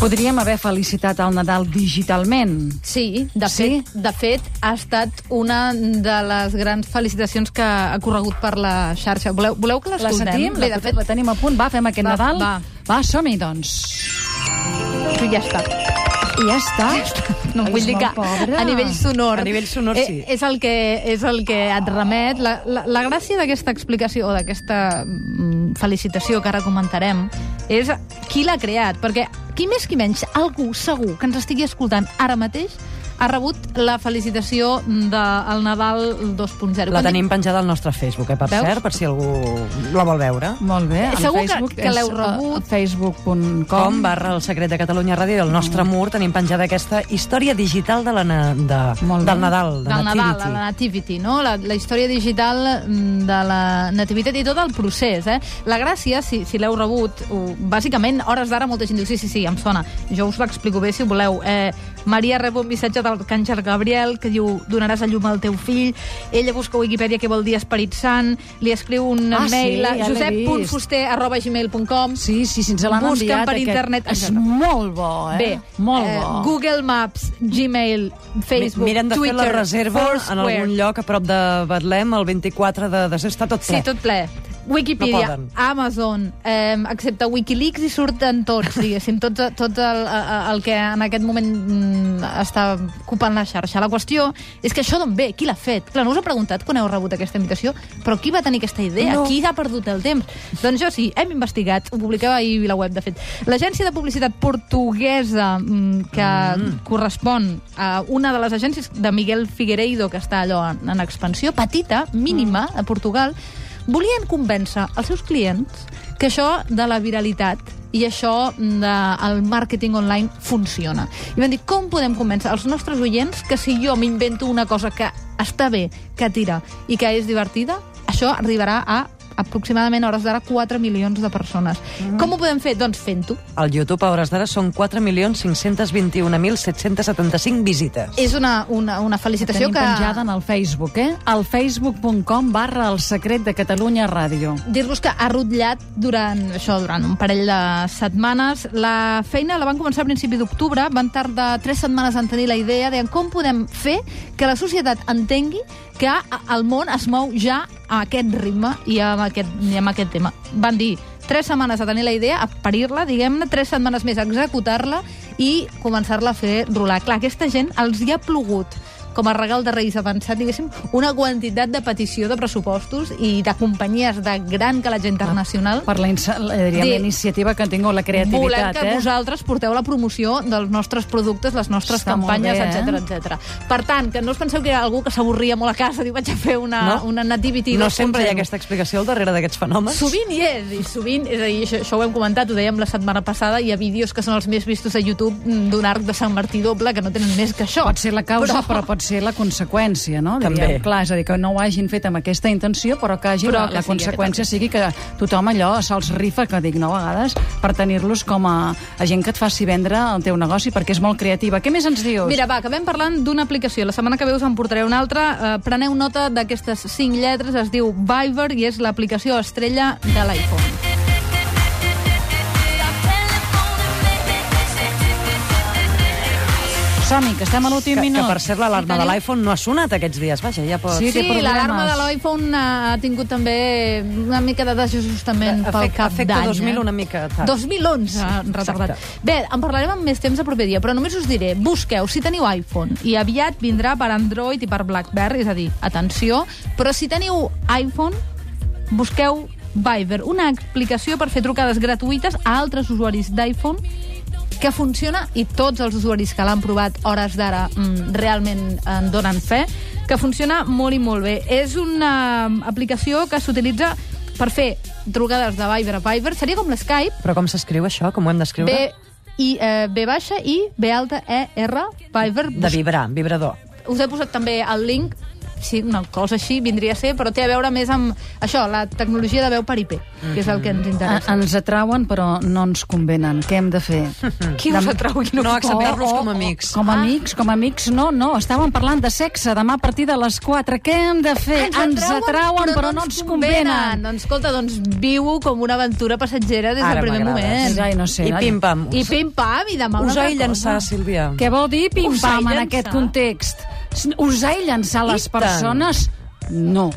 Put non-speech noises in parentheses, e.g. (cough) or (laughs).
Podríem haver felicitat el Nadal digitalment. Sí, de, Sí? Fet, de fet, ha estat una de les grans felicitacions que ha corregut per la xarxa. Voleu, voleu que La l'escoltem? sentim? Bé, La, de fet, la tenim a punt? Va, fem aquest Va, Nadal? va. Va, som-hi, doncs. ja està. I ja està. No, Ai, vull dir que a nivell sonor... A nivell sonor, eh, sí. És el que, és el que et remet. La, la, la gràcia d'aquesta explicació o d'aquesta mm, felicitació que ara comentarem és qui l'ha creat. Perquè qui més qui menys, algú segur que ens estigui escoltant ara mateix ha rebut la felicitació del Nadal 2.0. La tenim penjada al nostre Facebook, eh, per Veus? cert, per si algú la vol veure. Molt bé. En Segur que- Facebook que l'heu és, rebut. Facebook.com Com barra el secret de Catalunya Ràdio i al nostre mur tenim penjada aquesta història digital de la na, de, Molt bé. del Nadal, de del Nadal, Nativity. la Nativity, no? La, la història digital mm, de la Nativitat i tot el procés, eh? La gràcia, si, si l'heu rebut, bàsicament, hores d'ara molta gent diu, sí, sí, sí, em sona. Jo us l'explico bé, si voleu. Eh, Maria rep un missatge del Càncer Gabriel que diu, donaràs a llum al teu fill. Ella busca a Wikipedia què vol dir Esperit Sant, li escriu un Ah, sí, mail a ja josep.fuster arroba gmail.com Sí, sí, sí, ens l'han enviat. per aquest. internet, És molt bo, eh? Bé, molt eh, bo. Google Maps, Gmail, Facebook, Miren de Twitter, fer la reserva en algun lloc a prop de Betlem el 24 de desembre. Està tot ple. Sí, tot ple. Wikipedia, No poden. Amazon, eh, excepte Wikileaks i surten tots, diguéssim, tot, tot el, el que en aquest moment mm, està ocupant la xarxa. La qüestió és que això d'on ve? Qui l'ha fet? Clar, no us he preguntat quan heu rebut aquesta invitació, però qui va tenir aquesta idea? No. Qui ha perdut el temps? Doncs jo sí, hem investigat, ho publicava ahir a la web, de fet. L'agència de publicitat portuguesa mm, que mm. correspon a una de les agències de Miguel Figueiredo, que està allò en, en expansió, petita, mínima, a Portugal, volien convèncer els seus clients que això de la viralitat i això del màrqueting online funciona. I van dir, com podem convèncer els nostres oients que si jo m'invento una cosa que està bé, que tira i que és divertida, això arribarà a aproximadament a hores d'ara 4 milions de persones. Mm. Com ho podem fer? Doncs fent-ho. Al YouTube a hores d'ara són 4.521.775 visites. És una, una, una felicitació Tenim que... penjada en el Facebook, eh? Al facebook.com barra el secret de Catalunya Ràdio. dir-vos que ha rotllat durant, això, durant un parell de setmanes. La feina la van començar a principi d'octubre, van tardar tres setmanes en tenir la idea de com podem fer que la societat entengui que el món es mou ja a aquest ritme i amb aquest, i amb aquest tema. Van dir tres setmanes a tenir la idea, a parir-la, diguem-ne, tres setmanes més a executar-la i començar-la a fer rolar. Clar, aquesta gent els hi ha plogut com a regal de Reis avançat, diguéssim, una quantitat de petició de pressupostos i de companyies de gran calatge internacional. Per la, diríem, Di- la iniciativa que ha tingut la creativitat, Volem que eh? vosaltres porteu la promoció dels nostres productes, les nostres Està campanyes, bé, eh? etc etc. Per tant, que no us penseu que hi ha algú que s'avorria molt a casa, diu, vaig a fer una, No? una nativity No 2.0. sempre hi ha aquesta explicació al darrere d'aquests fenòmens. Sovint hi és, i sovint, és a dir, això, això ho hem comentat, ho dèiem la setmana passada, hi ha vídeos que són els més vistos a YouTube d'un arc de Sant Martí doble que no tenen més que això. Pot ser la causa, però, però pot ser la conseqüència, no? També. Diríem, clar, és a dir, que no ho hagin fet amb aquesta intenció, però que hagi Però la, que la conseqüència sigui que tothom allò se'ls rifa, que dic no a vegades, per tenir-los com a, a gent que et faci vendre el teu negoci, perquè és molt creativa. Què més ens dius? Mira, va, acabem parlant d'una aplicació. La setmana que ve us en portaré una altra. Eh, preneu nota d'aquestes cinc lletres. Es diu Viber i és l'aplicació estrella de l'iPhone. Som-hi, que estem a l'últim Que, que minut. per cert, l'alarma de l'iPhone no ha sonat aquests dies. Vaja, ja pot... Sí, Sí, l'alarma de l'iPhone ha tingut també una mica de desajustament pel Afecta, cap afecta d'any. 2000 eh? una mica tard. 2011, retardat. Exacte. Bé, en parlarem amb més temps a proper dia, però només us diré, busqueu si teniu iPhone, i aviat vindrà per Android i per BlackBerry, és a dir, atenció, però si teniu iPhone, busqueu Viber, una aplicació per fer trucades gratuïtes a altres usuaris d'iPhone que funciona i tots els usuaris que l'han provat hores d'ara mm, realment en donen fe, que funciona molt i molt bé. És una mm, aplicació que s'utilitza per fer trucades de Viber a Viber. Seria com l'Skype, Però com s'escriu això? Com ho hem d'escriure? B, I, eh, B baixa i B alta E R, Viber. De vibrar, vibrador. Us he posat també el link sí, una cosa així vindria a ser, però té a veure més amb això, la tecnologia de veu per IP, que és el que ens A, interessa. ens atrauen, però no ens convenen. Què hem de fer? (laughs) Qui us atrau i no, No acceptar-los com a amics. Com a amics, com a amics, no, no. Estàvem parlant de sexe demà a partir de les 4. Què hem de fer? Ens atrauen, però no ens convenen. Doncs escolta, doncs viu com una aventura passatgera des Ara del primer moment. Ai, no sé. I pim-pam. I pim-pam, i demà una Us altra he llançar, cosa. Sílvia. Què vol dir pim-pam en aquest context? Usar i llançar les persones? No.